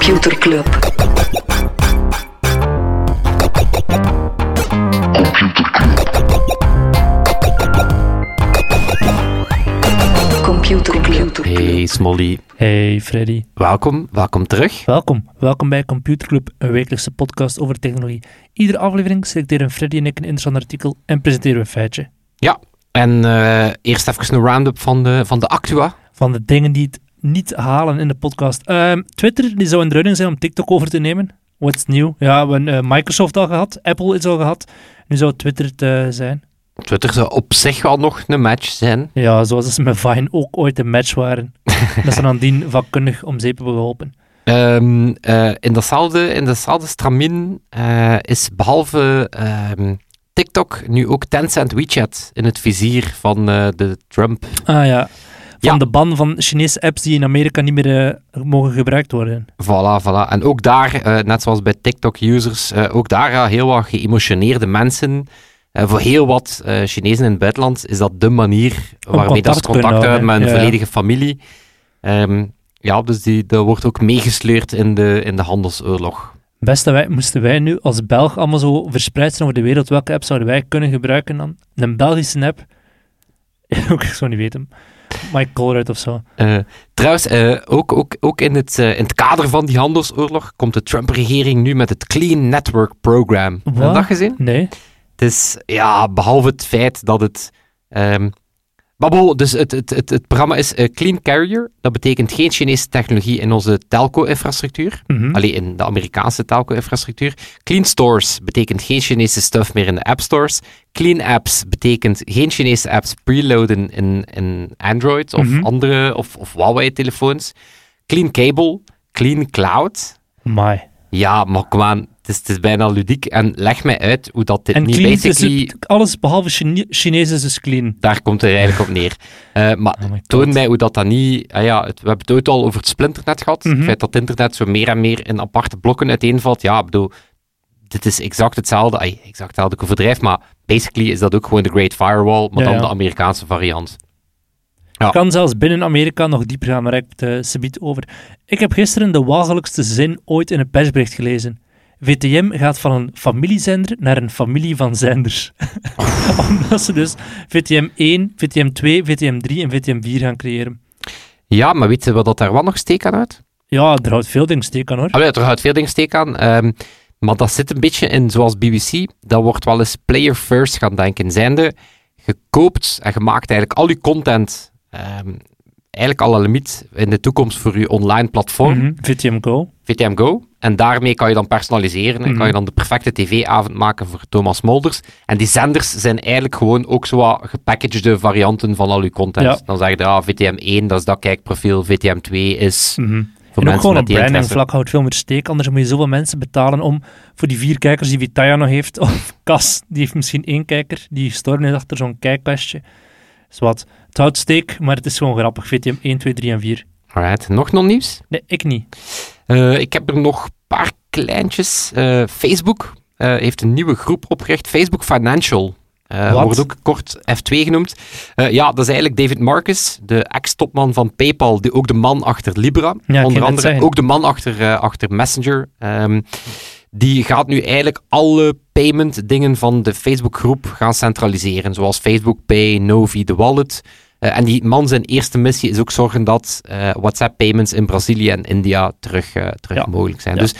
Computer Club. Computer Club. Hey Smolly, Hey Freddy, welkom, welkom terug. welkom. Welkom bij Computer Club, een wekelijkse podcast over technologie. Iedere aflevering selecteren Freddy en ik een interessant artikel en presenteren we een feitje. Ja, en eh, eerst even een round-up van de, van de Actua. Van de dingen die het niet halen in de podcast. Ehm, Twitter die zou in de zijn om TikTok over te nemen. What's new? Ja, we hebben eh, Microsoft al gehad, Apple is al gehad. Nu zou Twitter het eh, zijn. Twitter zou op zich wel nog een match zijn. Ja, zoals ze met Vine ook ooit een match waren. dat ze nadien vakkundig om zeep hebben geholpen. Ehm, eh, in, datzelfde, in datzelfde stramien is behalve ehm, TikTok nu ook Tencent WeChat in het vizier van de Trump. Ah ja, van Ja. de ban van Chinese apps die in Amerika niet meer eh, mogen gebruikt worden. Voilà, voilà. En ook daar, eh, net zoals bij TikTok-users, eh, ook daar ja, heel wat geëmotioneerde mensen. Voor heel wat Chinezen in het buitenland is dat de manier waarmee dat ze contact houden houden, met hun ja. volledige familie. Ehm, ja, dus die, dat wordt ook meegesleurd in de, in de handelsoorlog. Beste wij, moesten wij nu als Belg allemaal zo verspreid zijn over de wereld, welke app zouden wij kunnen gebruiken dan? Een Belgische app? Ook, ik zou niet weten. Mike Colruyt of zo. Eh, trouwens, eh, ook, ook, ook in, het, eh, in het kader van die handelsoorlog komt de Trump-regering nu met het Clean Network Program. Heb je Wat? dat gezien? Nee? Het is, ja, behalve het feit dat het... ehm maar bon, dus het, het, het, het programma is eh, Clean Carrier. Dat betekent geen Chinese technologie in onze telco-infrastructuur. Mhm. Alleen in de Amerikaanse telco-infrastructuur. Clean Stores betekent geen Chinese stuff meer in de app stores. Clean Apps betekent geen Chinese apps preloaden in, in Android of Mhm. andere of, of Huawei-telefoons. Clean Cable, Clean Cloud. My. Ja, maar kom aan, het is, het is bijna ludiek. En leg mij uit hoe dat dit En niet clean is basically... het- alles behalve Chine Chinees is dus clean. Daar komt het eigenlijk op neer. Eh, maar Oh toon mij hoe dat dan niet... Ah ja, het- we hebben het ooit al over het splinternet gehad. Mhm. Het feit dat het internet zo meer en meer in aparte blokken uiteenvalt. Ja, ik bedoel, dit is exact hetzelfde. Ay, exact hetzelfde, ik overdrijf, maar basically is dat ook gewoon de Great Firewall, maar Ja, dan ja. de Amerikaanse variant. Ja. Kan zelfs binnen Amerika nog dieper gaan, maar ik heb het uh, subiet over. Ik heb gisteren de walgelijkste zin ooit in een persbericht gelezen. VTM gaat van een familiezender naar een familie van zenders. Omdat ze dus VTM 1, VTM 2, VTM 3 en VTM 4 gaan creëren. Ja, maar je wat dat daar wel nog steek aan uit? Ja, er houdt veel dingen steek aan hoor. Ah, ja, er houdt veel dingen steek aan. ehm, maar dat zit een beetje in, zoals BBC, dat wordt wel eens player first gaan denken. Zijnde, je koopt en je maakt eigenlijk al je content, ehm, eigenlijk al een limiet in de toekomst voor je online platform, Mhm, VTM Go. VTM Go. En daarmee kan je dan personaliseren en Mhm. kan je dan de perfecte tv-avond maken voor Thomas Molders. En die zenders zijn eigenlijk gewoon ook zo wat gepackagede varianten van al je content. Ja. Dan zeg je, ja, VTM 1, dat is dat kijkprofiel, VTM 2 is Mhm. voor En ook gewoon op branding vlak houdt veel meer steek. Anders moet je zoveel mensen betalen om voor die vier kijkers die Vitaya nog heeft. Of Cas, die heeft misschien één kijker. Die gestorven is achter zo'n kijkquestje. Dus wat. Het houdt steek, maar het is gewoon grappig. VTM 1, 2, 3 en 4. Alright, nog nog nieuws? Nee, ik niet. Eh, ik heb er nog een paar kleintjes. Eh, Facebook eh, heeft een nieuwe groep opgericht, Facebook Financial. Wat? wordt ook kort F2 genoemd. Ja, dat is eigenlijk David Marcus, de ex-topman van PayPal, die ook de man achter Libra, onder andere. Ook de man achter, achter Messenger. Ehm, die gaat nu eigenlijk alle payment dingen van de Facebook groep gaan centraliseren, zoals Facebook Pay, Novi, de wallet. Eh, en die man zijn eerste missie is ook zorgen dat eh, WhatsApp payments in Brazilië en India terug, eh, terug Ja. mogelijk zijn. Ja. Dus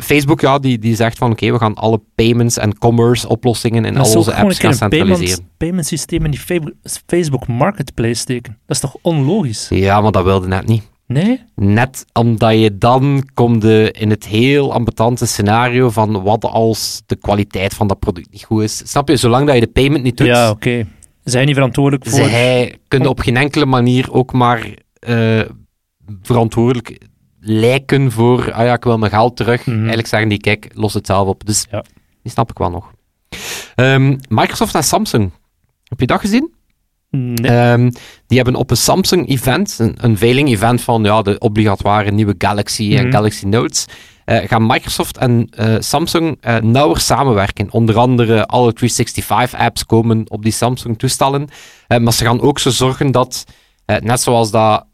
Facebook ja, die, die zegt van oké, we gaan alle payments en commerce oplossingen in al onze apps gaan payment, centraliseren. payment systeem in die Facebook, Facebook Marketplace steken. Dat is toch onlogisch? Ja, maar dat wilde net niet. Nee? Net omdat je dan komt in het heel ambetante scenario van wat als de kwaliteit van dat product niet goed is. Snap je? Zolang dat je de payment niet doet, Ja, oké. Zijn niet verantwoordelijk voor... zij kunnen op geen enkele manier ook maar eh, verantwoordelijk lijken voor, ah ja, ik wil mijn geld terug. Mhm. Eigenlijk zeggen die, kijk, los het zelf op. Dus Ja. die snap ik wel nog. Ehm, Microsoft en Samsung. Heb je dat gezien? Nee. Ehm, die hebben op een Samsung-event, een, een veiling-event van ja, de obligatoire nieuwe Galaxy en Mhm. Galaxy Notes, eh, gaan Microsoft en eh, Samsung eh, nauwer samenwerken. Onder andere alle 365-apps komen op die Samsung-toestellen. Maar ze gaan ook zo zorgen dat, net zoals dat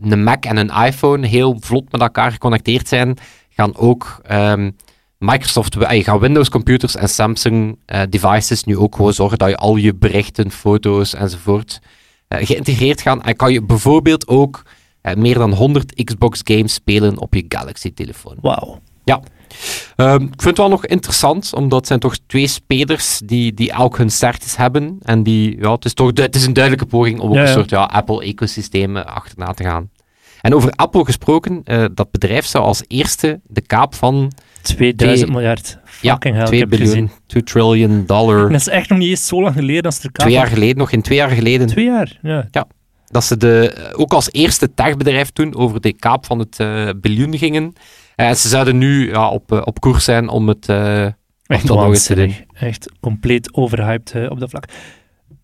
een Mac en een iPhone heel vlot met elkaar geconnecteerd zijn, gaan ook ehm, Microsoft, eh, gaan Windows computers en Samsung eh, devices nu ook gewoon zorgen dat je al je berichten, foto's enzovoort eh, geïntegreerd gaan. En kan je bijvoorbeeld ook eh, meer dan 100 Xbox games spelen op je Galaxy-telefoon. Wauw. Ja. Ehm, ik vind het wel nog interessant, omdat het zijn toch twee spelers die, die elk hun sterktes hebben. En die, ja, het is toch het is een duidelijke poging om ook Ja, een soort ja, Apple-ecosysteem achterna te gaan. En over Apple gesproken, dat bedrijf zou als eerste de kaap van 2000 Twee- miljard. ja, Fucking hell, ik 2 heb het gezien. biljoen, 2 trillion dollar. Dat is echt nog niet eens zo lang geleden als er Twee jaar geleden, nog in twee jaar geleden, Twee jaar, ja. dat ze de, eh, ook als eerste techbedrijf toen over de kaap van het eh, biljoen gingen. Eh, En ze zouden nu ja, op, eh, op koers zijn om het... eh, Echt dat nog eens te waanzinnig. Echt compleet overhyped eh, op dat vlak.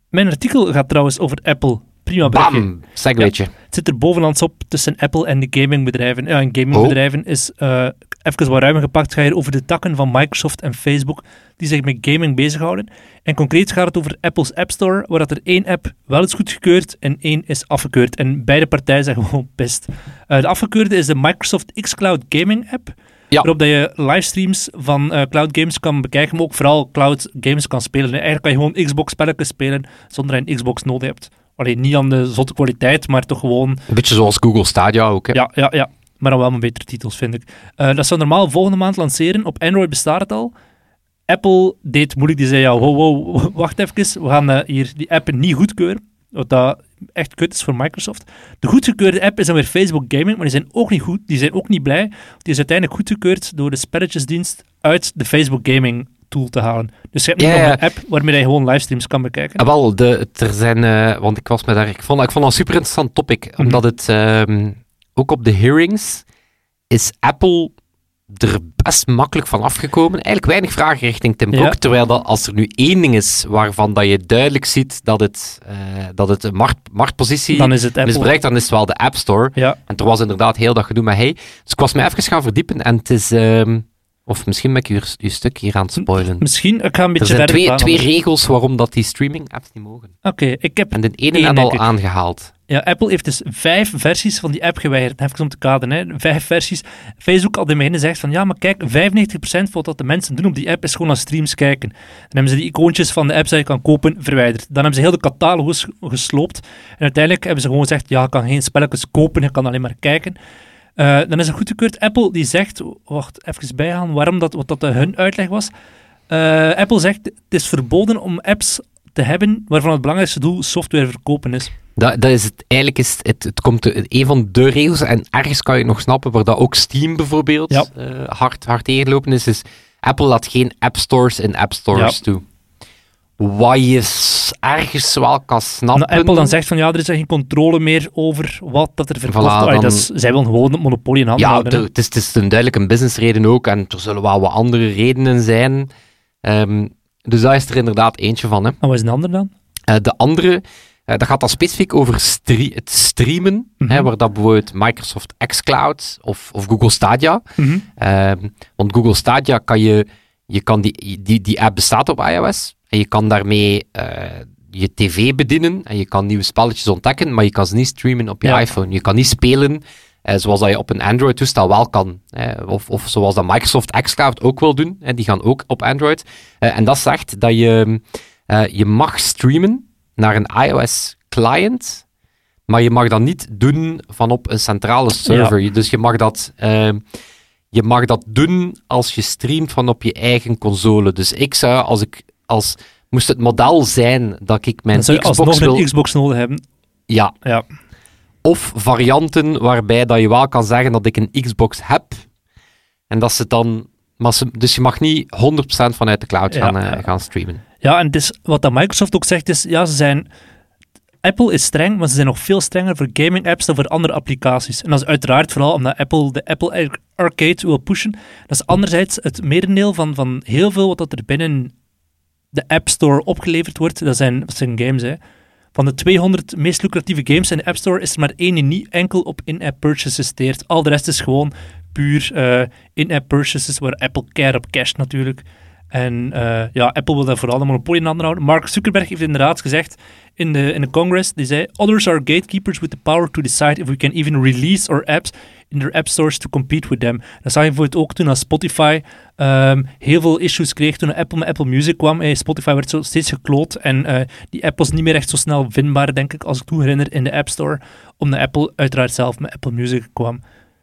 Mijn artikel gaat trouwens over Apple. Prima bam, segwaytje. Het zit er bovenlands op tussen Apple en de gamingbedrijven. Ja, en gamingbedrijven is eh, even wat ruimer gepakt. Gaat hier over de takken van Microsoft en Facebook die zich met gaming bezighouden. En concreet gaat het over Apple's App Store, waar dat er één app wel is goedgekeurd en één is afgekeurd. En beide partijen zijn gewoon pist. Eh, de afgekeurde is de Microsoft xCloud Gaming app. Ja. Waarop dat je livestreams van eh, cloud games kan bekijken, maar ook vooral cloud games kan spelen. En eigenlijk kan je gewoon Xbox-spelletjes spelen zonder dat je een Xbox nodig hebt. Alleen niet aan de zotte kwaliteit, maar toch gewoon Een beetje zoals Google Stadia ook. Hè? ja, ja, ja. Maar dan wel met betere titels, vind ik. Eh, dat zou normaal volgende maand lanceren. Op Android bestaat het al. Apple deed moeilijk. Die zei, ja, wow, wow, wacht even. We gaan eh, hier die app niet goedkeuren. Wat dat echt kut is voor Microsoft. De goedgekeurde app is dan weer Facebook Gaming, maar die zijn ook niet goed. Die zijn ook niet blij. Die is uiteindelijk goedgekeurd door de spelletjesdienst uit de Facebook Gaming tool te halen. Dus je hebt nu nog een app waarmee je gewoon livestreams kan bekijken. Ah, wel, de, er zijn, eh, want ik was me daar, ik vond, ik vond dat een super interessant topic, Mhm. omdat het ehm, ook op de hearings is Apple er best makkelijk van afgekomen. Eigenlijk weinig vragen richting Tim Ja. Cook, terwijl dat, als er nu één ding is waarvan dat je duidelijk ziet dat het, eh, dat het een markt, marktpositie Dan is het misbruikt, dan is het wel de App Store. Ja, En er was inderdaad heel dat gedoe met hey. Dus ik was me even gaan verdiepen en het is... ehm, of misschien ben ik uw, uw stuk hier aan het spoilen. misschien. Ik ga een Er beetje zijn verder twee, gaan, twee anders. regels waarom dat die streaming-apps niet mogen. Oké, ik heb En de ene en al ik. aangehaald. Ja, Apple heeft dus vijf versies van die app geweigerd. Even om te kaderen, hè. Vijf versies. Facebook al in het begin zegt van, ja, maar kijk, 95% van wat de mensen doen op die app is gewoon naar streams kijken. Dan hebben ze die icoontjes van de apps die je kan kopen verwijderd. Dan hebben ze heel de catalogus gesloopt. En uiteindelijk hebben ze gewoon gezegd, ja, je kan geen spelletjes kopen, je kan alleen maar kijken. Eh, dan is het goedgekeurd. Apple die zegt, wacht, even bijgaan, waarom dat, wat dat eh, hun uitleg was. Eh, Apple zegt, het is verboden om apps te hebben waarvan het belangrijkste doel software verkopen is. Dat, dat is het, eigenlijk is het, het, het komt de- een van de regels, en ergens kan je het nog snappen, waar dat ook Steam bijvoorbeeld Ja. eh, hard, hard tegenlopen is, is Apple laat geen app stores in app stores toe. Wat je ergens wel kan snappen. En Apple dan zegt van ja, er is geen controle meer over wat dat er verkocht Voilà, wordt. Allee, dan- dat is- zij willen gewoon het monopolie in handen Ja, houden. de- hè. het is, het is een duidelijk een businessreden ook, en er zullen wel wat andere redenen zijn. Ehm, dus daar is er inderdaad eentje van. Hè. En wat is een ander dan? Eh, de andere, eh, dat gaat dan specifiek over stre- het streamen, Mhm. hè, waar dat bijvoorbeeld Microsoft xCloud of, of Google Stadia. Ehm, want Google Stadia kan je, je kan die, die, die app bestaat op iOS en je kan daarmee eh, je tv bedienen en je kan nieuwe spelletjes ontdekken, maar je kan ze niet streamen op je Ja. iPhone. Je kan niet spelen eh, zoals dat je op een Android-toestel wel kan. of, of zoals dat Microsoft xCloud ook wil doen. Hè, die gaan ook op Android. Eh, en dat zegt dat je, je mag streamen naar een iOS-client, maar je mag dat niet doen van op een centrale server. Dus je mag dat... je mag dat doen als je streamt van op je eigen console. Dus ik zou, als ik, als, moest het model zijn dat ik mijn zou je Xbox alsnog wil... een Xbox nodig hebben. ja, Ja. of varianten waarbij dat je wel kan zeggen dat ik een Xbox heb. En dat ze dan... Maar ze, dus je mag niet 100% vanuit de cloud Ja, gaan, eh, ja. gaan streamen. ja, en is, wat dat Microsoft ook zegt is, ja, ze zijn... Apple is streng, maar ze zijn nog veel strenger voor gaming apps dan voor andere applicaties. En dat is uiteraard vooral omdat Apple de Apple Ar- Arcade wil pushen. Dat is anderzijds het merendeel van, van heel veel wat dat er binnen de App Store opgeleverd wordt. Dat zijn, zijn games, hè. Van de 200 meest lucratieve games in de App Store is er maar één die niet enkel op in-app purchases steert. Al de rest is gewoon puur eh, in-app purchases, waar Apple care op cash natuurlijk. En eh, ja, Apple wil daar vooral de monopolie in handen houden. Mark Zuckerberg heeft inderdaad gezegd in de, in de Congress, die zei, Others are gatekeepers with the power to decide if we can even release our apps in their app stores to compete with them. Dat zag je bijvoorbeeld ook toen als Spotify ehm, heel veel issues kreeg toen Apple met Apple Music kwam. Hey, Spotify werd zo steeds gekloot en eh, die app was niet meer echt zo snel vindbaar, denk ik, als ik toen herinner, in de App Store, omdat Apple uiteraard zelf met Apple Music kwam.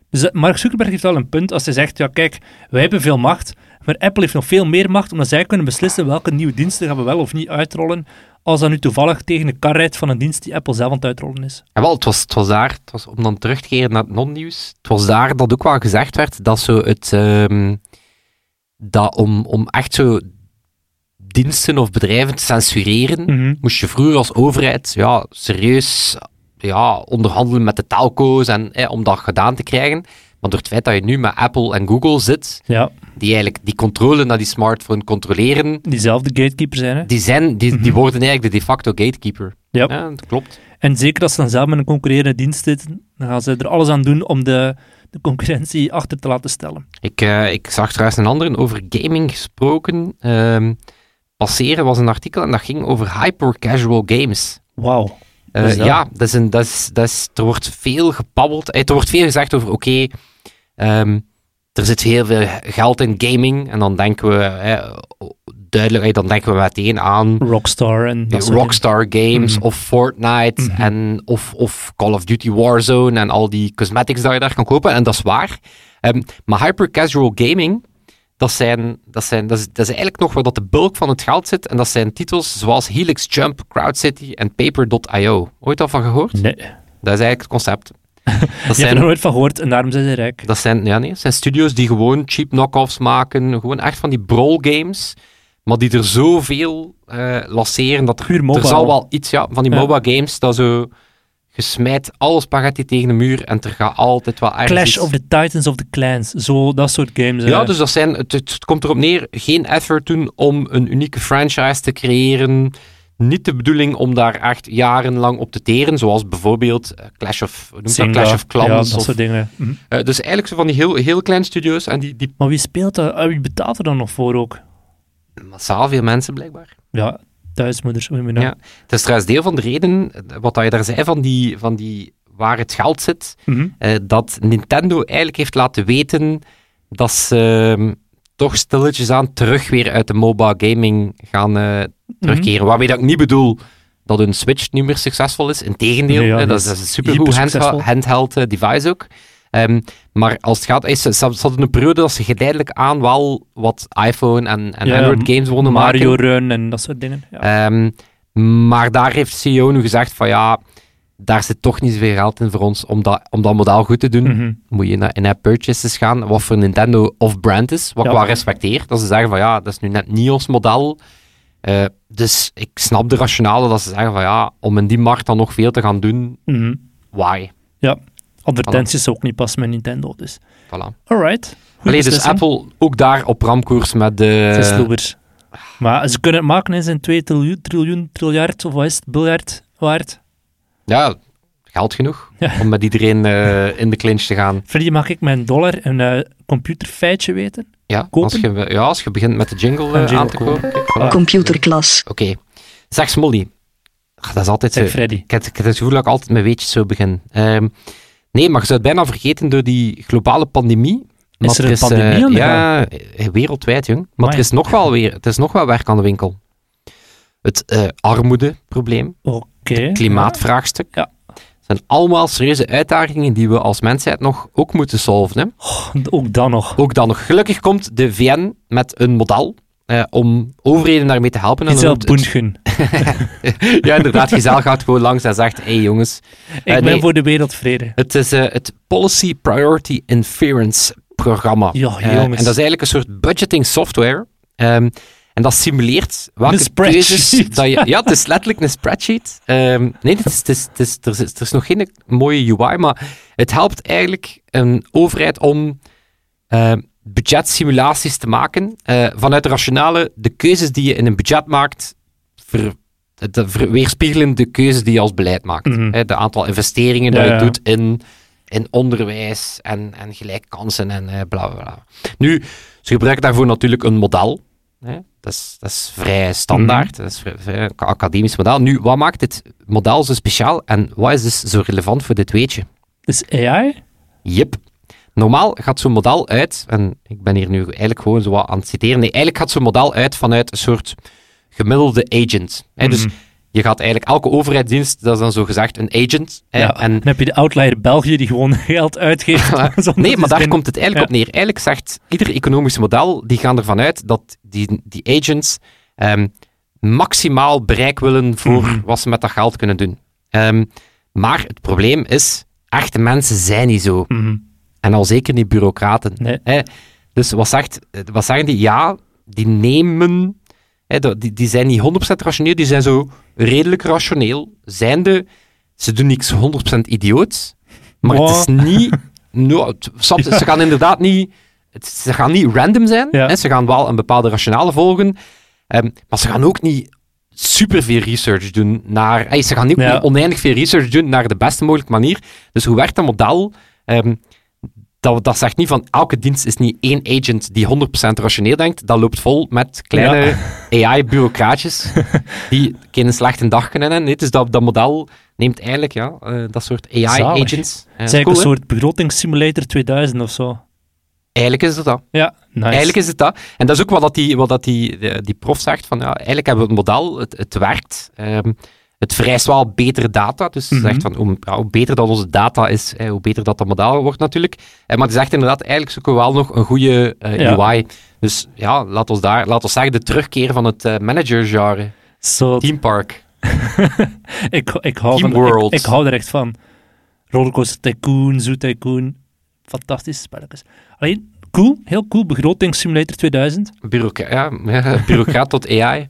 Dus eh, Mark Zuckerberg heeft wel een punt als hij zegt, ja kijk, wij hebben veel macht, maar Apple heeft nog veel meer macht, omdat zij kunnen beslissen welke nieuwe diensten gaan we wel of niet uitrollen, als dat nu toevallig tegen de kar rijdt van een dienst die Apple zelf aan het uitrollen is. En wel, het was, het was daar, het was, om dan terug te keren naar het non-nieuws, het was daar dat ook wel gezegd werd dat zo het, ehm, dat om, om echt zo diensten of bedrijven te censureren, Mhm. moest je vroeger als overheid ja, serieus ja, onderhandelen met de telco's en, eh, om dat gedaan te krijgen. Maar door het feit dat je nu met Apple en Google zit, Ja, die eigenlijk die controle naar die smartphone controleren, diezelfde gatekeeper zijn. Hè? die, zijn, die, die worden eigenlijk de de facto gatekeeper. Ja. Ja, dat klopt. En zeker als ze dan zelf met een concurrerende dienst zitten, dan gaan ze er alles aan doen om de, de concurrentie achter te laten stellen. Ik, eh, ik zag trouwens een andere over gaming gesproken. ehm, passeren was een artikel en dat ging over hyper-casual games. Wauw. Eh, dat? ja, dat is een, dat is, dat is, er wordt veel gepabbeld. Eh, Er wordt veel gezegd over, oké, ehm, er zit heel veel geld in gaming. En dan denken we, eh, duidelijk, eh, dan denken we meteen aan Rockstar en dat soort Rockstar Games Mhm. of Fortnite Mhm. en, of, of Call of Duty Warzone en al die cosmetics dat je daar kan kopen. En dat is waar. Ehm, maar hyper-casual gaming, dat, zijn, dat, zijn, dat, is, dat is eigenlijk nog waar dat de bulk van het geld zit. En dat zijn titels zoals Helix Jump, Crowd City en Paper.io. Ooit al van gehoord? Nee, Dat is eigenlijk het concept. Dat je hebt er zijn, nooit van gehoord en daarom zijn ze rijk. dat zijn, ja, nee, zijn studios die gewoon cheap knock-offs maken. Gewoon echt van die brawl games. Maar die er zoveel eh lanceren dat er, er zal wel iets, ja, van die Ja. mobile games, dat zo gesmijt alle spaghetti tegen de muur en er gaat altijd wel ergens Clash of the Titans of the Clans, zo dat soort games. Ja, eh. dus dat zijn, het, het komt erop neer, geen effort doen om een unieke franchise te creëren. Niet de bedoeling om daar echt jarenlang op te teren, zoals bijvoorbeeld eh, Clash of, dat? Zynga, Clash of Clans. Ja, dat of, soort dingen. Mhm. eh, dus eigenlijk zo van die heel, heel kleine studio's en die, die Maar wie speelt dat? Ah, Wie betaalt er dan nog voor ook? massaal veel mensen blijkbaar. Ja, thuismoeders. hoe? Ja. Het is trouwens deel van de reden, eh, wat je daar zei, van die, van die waar het geld zit, Mhm. eh, dat Nintendo eigenlijk heeft laten weten dat ze ehm, toch stilletjes aan terug weer uit de mobile gaming gaan eh, terugkeren. Waarmee dat ik niet bedoel dat een Switch niet meer succesvol is. Integendeel, Nee, ja, dat dat, is is, dat is een supergoed handheld, device ook. Ehm, maar als het gaat, is, ze hadden een periode dat ze geleidelijk aan wel wat iPhone en, en Ja, Android games wonnen maken. Mario Run en dat soort dingen. Ja. Ehm, maar daar heeft CEO nu gezegd van ja, daar zit toch niet zoveel geld in voor ons om dat, om dat model goed te doen. Mhm. Moet je naar in-app purchases gaan, wat voor Nintendo off-brand is, wat Ja. ik wel respecteer. Dat ze zeggen van ja, dat is nu net niet ons model. Eh, dus ik snap de rationale dat ze zeggen van ja, om in die markt dan nog veel te gaan doen, Mhm. why? Advertenties ook niet pas met Nintendo, dus. Voilà. Alright. Allee, dus. Apple ook daar op ramkoers met de... Maar ze kunnen het maken in zijn 2 triljoen, triljoen, triljard, of wat is het, biljard waard. Ja, geld genoeg Ja. om met iedereen eh, in de clinch te gaan. Freddy, mag ik mijn dollar een eh, computerfeitje weten? Ja, als je, ja, als je begint met de jingle, eh, jingle aan te. Kijk, voilà. Computerklas. Oké. Zeg Smolly. Ach, dat is altijd zo. Freddy. Ik heb, ik heb het gevoel dat ik altijd met weetjes zo begin. Ehm, nee, maar je zou het bijna vergeten door die globale pandemie. Maar er een eh, pandemie aan de Ja, eh, wereldwijd, jong. Maar Amai. er is nog wel weer, het is nog wel werk aan de winkel. Het eh, armoedeprobleem, Oké. klimaatvraagstuk. Ja. zijn allemaal serieuze uitdagingen die we als mensheid nog ook moeten solven. Hè? Ja, ook dan nog. Ook dan nog. Gelukkig komt de VN met een model eh, om overheden daarmee te helpen. Giselle Boengen. ja, inderdaad. Giselle gaat gewoon langs en zegt, hé hey, jongens, Ik Eh, ben nee. voor de wereldvrede. het is eh, het Policy Priority Inference programma. Ja, jongens. en dat is eigenlijk een soort budgeting software. Ehm, en dat simuleert welke Een spreadsheet. keuzes dat je... Ja, het is letterlijk een spreadsheet. Ehm, nee, het is, het is, het is, er, is, er is nog geen mooie UI, maar het helpt eigenlijk een overheid om eh, budgetsimulaties te maken eh, vanuit de rationale, de keuzes die je in een budget maakt, ver, de, ver- weerspiegelen de keuzes die je als beleid maakt. Mhm. Hè, de aantal investeringen Ja, dat je ja. doet in, in onderwijs en, en gelijke kansen en eh, bla bla bla. Nu, ze gebruiken daarvoor natuurlijk een model. Hè? Dat, is, dat is vrij standaard, dat is vrij, vrij een academisch model. Nu, wat maakt dit model zo speciaal en wat is dus zo relevant voor dit weetje? Dus AI? Yep. Normaal gaat zo'n model uit, en ik ben hier nu eigenlijk gewoon zo wat aan het citeren. Nee, eigenlijk gaat zo'n model uit vanuit een soort gemiddelde agent. Hè? Dus Mhm. je gaat eigenlijk elke overheidsdienst, dat is dan zo gezegd een agent. hè, Ja, En Dan heb je de outlier België die gewoon geld uitgeeft. nee, maar daar komt het eigenlijk Ja. op neer. Eigenlijk zegt ieder economisch model, die gaan ervan uit dat die, die agents ehm, maximaal bereik willen voor Mhm. wat ze met dat geld kunnen doen. Ehm, maar het probleem is, echte mensen zijn niet zo. Mhm. En al zeker niet bureaucraten. Nee. Hè? Dus wat, zegt, wat zeggen die? Ja, die nemen... Hè, die, die zijn niet 100% rationeel, die zijn zo redelijk rationeel. Zijnde, ze doen niks 100% idioot, maar het is niet... No? Ze gaan inderdaad niet... het- ze gaan niet random zijn. Ja. Hè? Ze gaan wel een bepaalde rationale volgen. ehm, maar ze gaan ook niet superveel research doen naar... hey, ze gaan niet, Ja. niet oneindig veel research doen naar de beste mogelijke manier. Dus hoe werkt dat model? Ehm, dat, dat zegt niet van elke dienst is niet één agent die 100% rationeel denkt. Dat loopt vol met kleine AI-bureaucraatjes die geen slechte dag kunnen hebben. Nee, dus dat, dat model neemt eigenlijk ja, eh, dat soort. AI-agents. Het is eigenlijk een soort begrotingssimulator 2000 of zo. Eigenlijk is het dat. Ja, nice. Eigenlijk is het dat. En dat is ook wat, dat die, wat dat die, die, die prof zegt, van ja, eigenlijk hebben we het model, het, het werkt. Ehm, het vereist wel betere data. Dus ze Mhm. zegt van hoe, beter dat onze data is, hoe beter dat dat model wordt natuurlijk. Eh, maar die zegt inderdaad, eigenlijk zoeken we wel nog een goede eh, Ja. UI. Dus ja, laat ons daar, laat ons zeggen, de terugkeer van het eh manager-genre. Team Park. ik, ik, hou Team van, ik, hou er echt van. Rollercoaster Tycoon, Zoo Tycoon. Fantastische spelletjes. Alleen, cool, heel cool. Begrotingssimulator 2000. Bureaucra ja, ja, bureaucraat tot AI.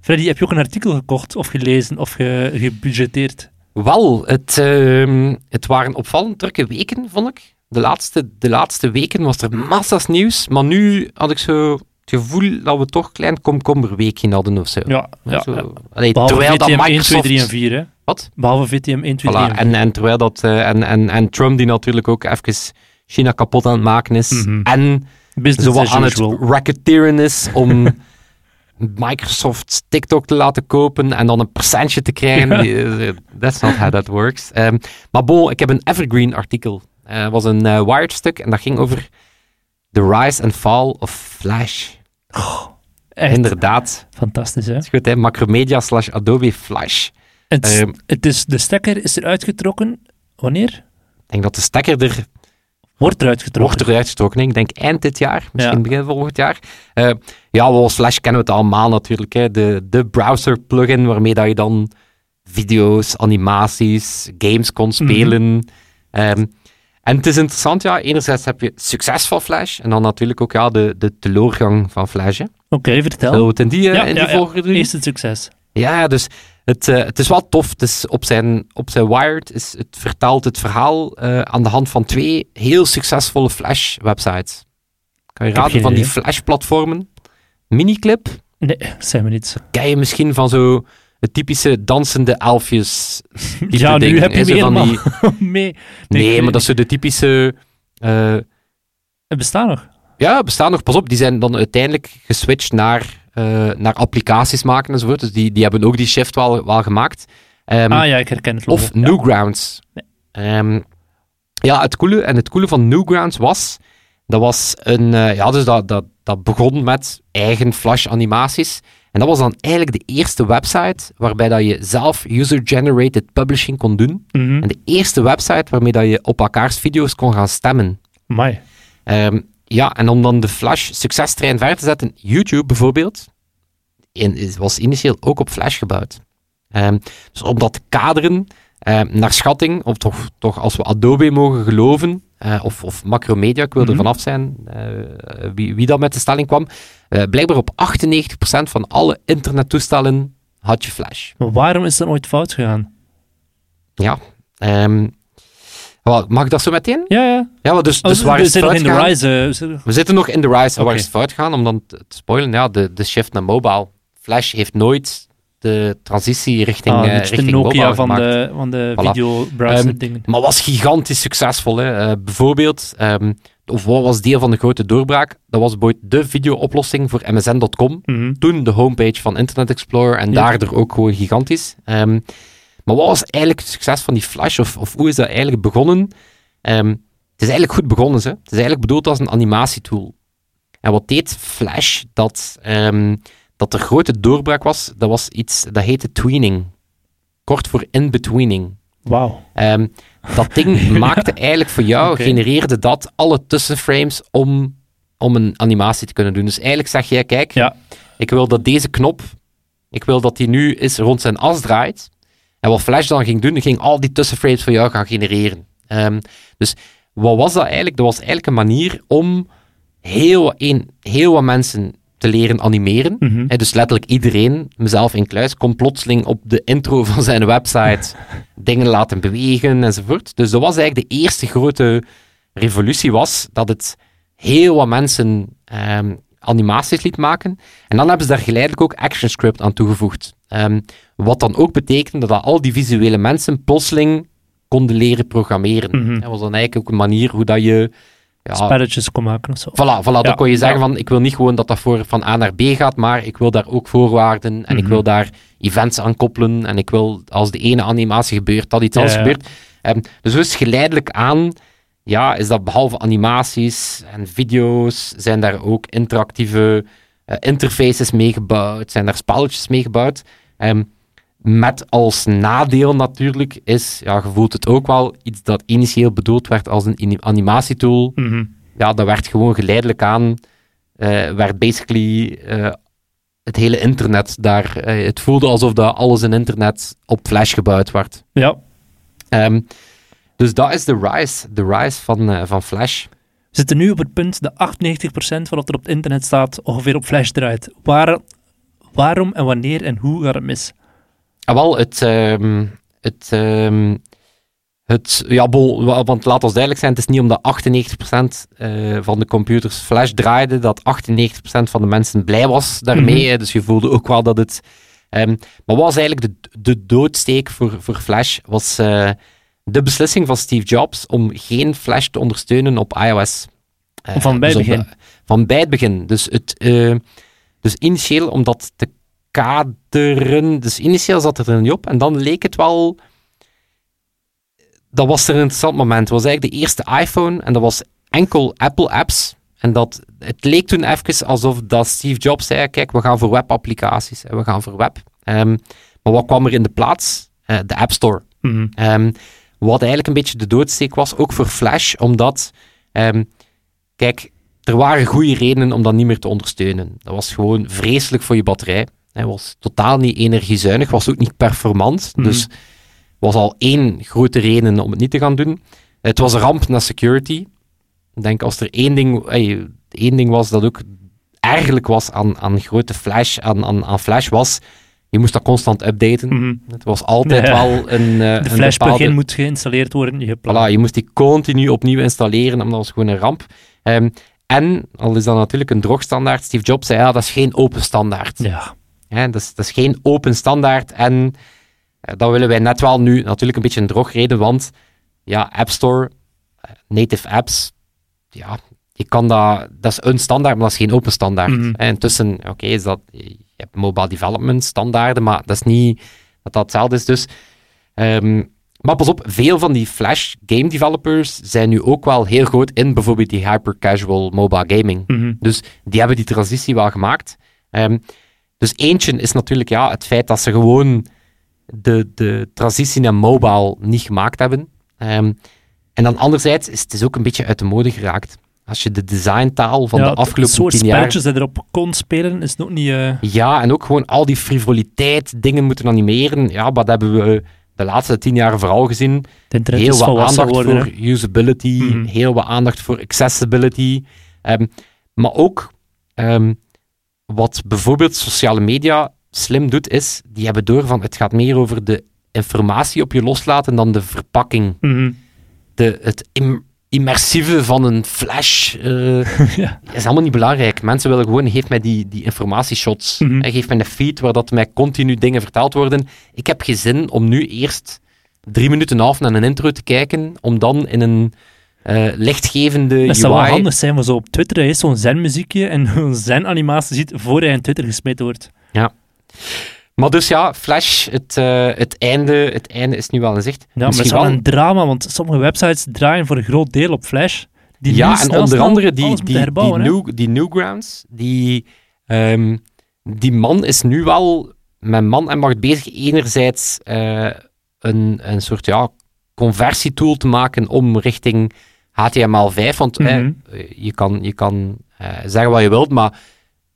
Freddy, heb je ook een artikel gekocht of gelezen of ge, gebudgeteerd? Wel, het, ehm, het waren opvallend drukke weken, vond ik. De laatste, de laatste weken was er massa's nieuws, maar nu had ik zo het gevoel dat we toch een klein komkommerweekje hadden of zo. Ja, ja. Zo, ja. allee, Behalve terwijl dat VTM 1, 2, Microsoft... 3 en 4, hè? Wat? Behalve VTM 1, 2, 3 Voilà, en 4. en, en terwijl dat... eh, en, en, en Trump die natuurlijk ook even China kapot aan het maken is. Mhm. En Business zo aan het usual. racketeeren is om Microsoft TikTok te laten kopen en dan een percentje te krijgen. Eh, That's not how that works. Ehm, maar bon, ik heb een Evergreen artikel. Eh, Het was een eh, Wired stuk en dat ging over the rise and fall of Flash. Echt Inderdaad. fantastisch, hè? Dat is goed, hè? Macromedia slash Adobe Flash. Het, Ehm, het is, de stekker is eruit getrokken. Wanneer? Ik denk dat de stekker er Wordt eruit getrokken. wordt eruit getrokken. hè. Ik denk eind dit jaar, misschien Ja. begin volgend jaar. Eh, ja, wel, Flash kennen we het allemaal natuurlijk. Hè. De, de browser plugin waarmee dat je dan video's, animaties, games kon spelen. Ehm, en het is interessant, ja. Enerzijds heb je succes van Flash en dan natuurlijk ook ja, de, de teleurgang van Flash. Oké, vertel. Zullen we het in die, eh, Ja, in die ja. Eerst het succes. Ja, dus het, eh, het is wel tof. Het is op, zijn, op zijn Wired is, het vertelt het verhaal eh, aan de hand van twee heel succesvolle Flash-websites. Kan je raden van die. Flash-platformen? Miniclip? Nee, zijn we niet. Ken je misschien van zo het typische dansende elfjes? type Ja, nu ding, heb je hè, zo me van helemaal die-. Nee, maar dat is zo de typische... eh, Het bestaat nog. ja, bestaan nog, pas op, die zijn dan uiteindelijk geswitcht naar, naar applicaties maken enzovoort. Dus die, die hebben ook die shift wel, wel gemaakt. Ehm, ah ja, ik herken het logo. Of Ja. Newgrounds. Nee. Ehm, ja, het coole, en het coole van Newgrounds was, dat was een, eh, ja, dus dat, dat, dat begon met eigen Flash-animaties. En dat was dan eigenlijk de eerste website waarbij dat je zelf user-generated publishing kon doen. Mhm. En de eerste website waarmee dat je op elkaars video's kon gaan stemmen. Ehm, ja, en om dan de Flash succestrein verder te zetten, YouTube bijvoorbeeld, in, was initieel ook op Flash gebouwd. Ehm, dus om dat te kaderen, ehm, naar schatting, of toch, toch als we Adobe mogen geloven, eh, of, of Macromedia, ik wil er Mhm. vanaf zijn eh, wie, wie dat met de stelling kwam, eh, blijkbaar op 98% van alle internettoestellen had je Flash. Maar waarom is dat ooit fout gegaan? Ja. Ehm, mag ik dat zo meteen? Ja, ja. Ja, wel, dus, Oh, dus waar we is het zijn nog in de rise. eh, we zitten- We zitten nog in de rise. Oké. waar is het fout gegaan? Om dan te, spoilen, ja, de, de shift naar mobile. Flash heeft nooit de transitie richting, Ah, eh, dus de richting Nokia van gemaakt. de, van de Voilà. videobrowser Ehm, dingen. Maar was gigantisch succesvol. Hè. Eh, bijvoorbeeld, ehm, of wat was deel van de grote doorbraak? Dat was de video-oplossing voor MSN.com. Mhm. Toen de homepage van Internet Explorer en Ja. daardoor ook gewoon gigantisch. Ehm, maar wat was eigenlijk het succes van die Flash? Of, of hoe is dat eigenlijk begonnen? Ehm, het is eigenlijk goed begonnen. Hè. Het is eigenlijk bedoeld als een animatietool. En wat deed Flash dat, ehm, dat er grote doorbraak was? Dat was iets dat heette tweening. Kort voor in-betweening. Wauw. Ehm, dat ding maakte eigenlijk voor jou, genereerde dat alle tussenframes om, om een animatie te kunnen doen. Dus eigenlijk zeg jij, kijk, Ja. ik wil dat deze knop, ik wil dat die nu eens rond zijn as draait. En wat Flash dan ging doen, ging al die tussenframes voor jou gaan genereren. Ehm, dus wat was dat eigenlijk? Dat was eigenlijk een manier om heel, een, heel wat mensen te leren animeren. Mhm. Dus letterlijk iedereen, mezelf in kluis, kon plotseling op de intro van zijn website dingen laten bewegen enzovoort. Dus dat was eigenlijk de eerste grote revolutie was dat het heel wat mensen ehm, animaties liet maken. En dan hebben ze daar geleidelijk ook ActionScript aan toegevoegd. Ehm, wat dan ook betekende dat al die visuele mensen plotseling konden leren programmeren. Mhm. Dat was dan eigenlijk ook een manier hoe dat je... Ja, Spelletjes kon maken of zo. Voilà, voilà Ja, dan kon je zeggen ja. van, ik wil niet gewoon dat dat voor, van A naar B gaat, maar ik wil daar ook voorwaarden en ik Mhm. wil daar events aan koppelen en ik wil, als de ene animatie gebeurt, dat iets anders gebeurt. Ehm, dus dus geleidelijk aan, ja, is dat behalve animaties en video's, zijn daar ook interactieve interfaces meegebouwd, zijn daar spelletjes meegebouwd. Ehm, met als nadeel natuurlijk is, ja, je voelt het ook wel, iets dat initieel bedoeld werd als een animatietool, Mhm. ja, dat werd gewoon geleidelijk aan, eh, werd basically eh, het hele internet daar. eh, het voelde alsof dat alles in internet op Flash gebouwd werd. Ja. Ehm, dus dat is de rise, de rise van, eh, van Flash. We zitten nu op het punt dat 98% van wat er op het internet staat ongeveer op Flash draait. Waar, waarom en wanneer en hoe gaat het mis? Ah, wel, het, ehm, het, ehm, het, ja, bol, wa- want laat ons duidelijk zijn, het is niet omdat 98% eh, van de computers Flash draaide, dat 98% van de mensen blij was daarmee. Mhm. Dus je voelde ook wel dat het... ehm, maar wat was eigenlijk de, de doodsteek voor, voor Flash? Was eh, de beslissing van Steve Jobs om geen Flash te ondersteunen op iOS. Eh, Van bij dus op begin. de- van bij het begin. Dus, het, eh, dus initieel om dat te kaderen. Dus initieel zat het er niet op. En dan leek het wel. Dat was er een interessant moment. Het was eigenlijk de eerste iPhone. En dat was enkel Apple apps. En dat, het leek toen even alsof dat Steve Jobs zei: Kijk, we gaan voor webapplicaties. en We gaan voor web. Ehm, maar wat kwam er in de plaats? Eh, de App Store. Ehm, wat eigenlijk een beetje de doodsteek was, ook voor Flash, omdat, ehm, kijk, er waren goede redenen om dat niet meer te ondersteunen. Dat was gewoon vreselijk voor je batterij. Hij was totaal niet energiezuinig, was ook niet performant. Mhm. Dus was al één grote reden om het niet te gaan doen. Het was een ramp naar security. Ik denk als er één ding, één ding was dat ook eigenlijk was aan, aan grote Flash, aan, aan, aan Flash was, je moest dat constant updaten. Mhm. Het was altijd Ja. wel een, eh, De een Flash bepaalde... plugin moet geïnstalleerd worden. Je Voilà, je moest die continu opnieuw installeren, omdat dat was gewoon een ramp. Ehm, en, al is dat natuurlijk een drogstandaard, Steve Jobs zei, ja, dat is geen open standaard. Ja. Hè, dat, is, dat is geen open standaard en eh, dat willen wij net wel nu natuurlijk een beetje een drogreden, want ja, App Store, eh, native apps, ja, je kan dat, dat is een standaard, maar dat is geen open standaard. Mhm. Intussen, oké, is dat, je hebt mobile development standaarden, maar dat is niet dat dat hetzelfde is. Dus, ehm, maar pas op, veel van die Flash game developers zijn nu ook wel heel groot in bijvoorbeeld die hyper-casual mobile gaming. Mhm. Dus die hebben die transitie wel gemaakt. Ehm, dus eentje is natuurlijk ja, het feit dat ze gewoon de, de transitie naar mobile niet gemaakt hebben. Ehm, en dan anderzijds is het is ook een beetje uit de mode geraakt. Als je de designtaal van Ja, de het afgelopen soort tien jaar... spelletjes dat je erop kon spelen, is nog niet... eh, Ja, en ook gewoon al die frivoliteit, dingen moeten animeren. Ja, wat hebben we de laatste tien jaar vooral gezien? Het heel wat aandacht voor usability, Mhm. heel wat aandacht voor accessibility. Ehm, maar ook ehm, wat bijvoorbeeld sociale media slim doet, is die hebben door van het gaat meer over de informatie op je loslaten dan de verpakking. Mhm. De, het im- immersieve van een flash uh, Ja. is allemaal niet belangrijk. Mensen willen gewoon, geef mij die, die informatieshots. Mhm. En geef mij een feed waar dat mij continu dingen verteld worden. Ik heb geen zin om nu eerst drie minuten half naar een intro te kijken, om dan in een eh, lichtgevende Dat zou wel handig zijn, maar zo op Twitter is zo'n zen-muziekje en een zen-animatie ziet voor hij in Twitter gesmeten wordt. Maar dus ja, Flash, het, eh, het, einde, het einde is nu wel in zicht. Ja, maar het is Misschien wel wel- een drama, want sommige websites draaien voor een groot deel op Flash. Die ja, en onder andere die, die, new, Newgrounds, die, ehm, die man is nu wel met man en macht bezig enerzijds eh, een, een soort ja, conversietool te maken om richting HTML5, want eh, Mhm. je kan, je kan zeggen wat je wilt, maar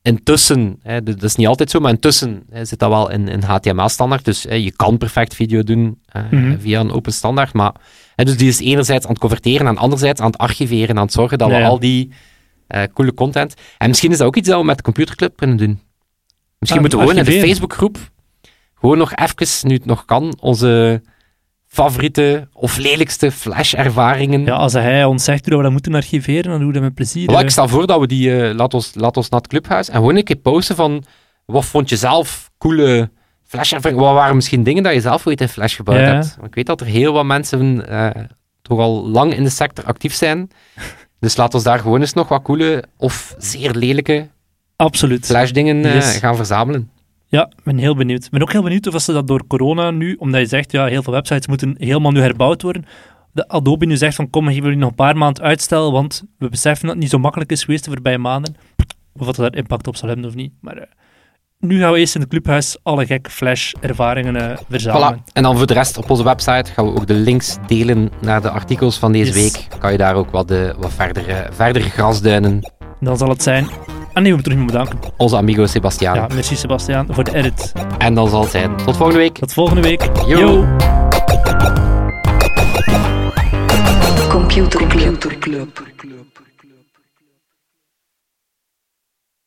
intussen, hè, dat is niet altijd zo, maar intussen hè, zit dat wel in, in HTML-standaard, dus hè, je kan perfect video doen eh, Mhm. via een open standaard, maar hè, dus die is enerzijds aan het converteren en anderzijds aan het archiveren, aan het zorgen dat we ja. al die eh, coole content... En misschien is dat ook iets dat we met de computerclub kunnen doen. Misschien Ah, moeten we gewoon in de. Facebookgroep gewoon nog even, nu het nog kan, onze favoriete of lelijkste Flash-ervaringen Ja, als hij ons zegt hoe dat we dat moeten archiveren, dan doen we dat met plezier. wel, ik stel voor dat we die, eh, laat, ons, laat ons naar het clubhuis en gewoon een keer posten van wat vond je zelf coole Flash ervaringen? Wat waren misschien dingen dat je zelf ooit in Flash gebouwd Ja. hebt? Want ik weet dat er heel wat mensen eh, toch al lang in de sector actief zijn. Dus laat ons daar gewoon eens nog wat coole of zeer lelijke Absoluut. Flash dingen eh, Yes. gaan verzamelen. Ja, ik ben heel benieuwd. Ik ben ook heel benieuwd of ze dat door corona nu, omdat je zegt, ja, heel veel websites moeten helemaal nu herbouwd worden, dat Adobe nu zegt van, kom, geven jullie nog een paar maanden uitstel, want we beseffen dat het niet zo makkelijk is geweest de voorbije maanden. Of dat daar impact op zal hebben of niet. Maar eh, nu gaan we eerst in het clubhuis alle gekke Flash-ervaringen eh, verzamelen. Voilà. En dan voor de rest op onze website gaan we ook de links delen naar de artikels van deze Yes. week. Kan je daar ook wat, de, wat verdere, verdere grasduinen. Dan zal het zijn... Ah nee, we moeten terug bedanken. Onze amigo Sebastiaan. Ja, merci Sebastiaan voor de edit. En dan zal het zijn. Tot volgende week. Tot volgende week. Yo. Yo. Computer Club.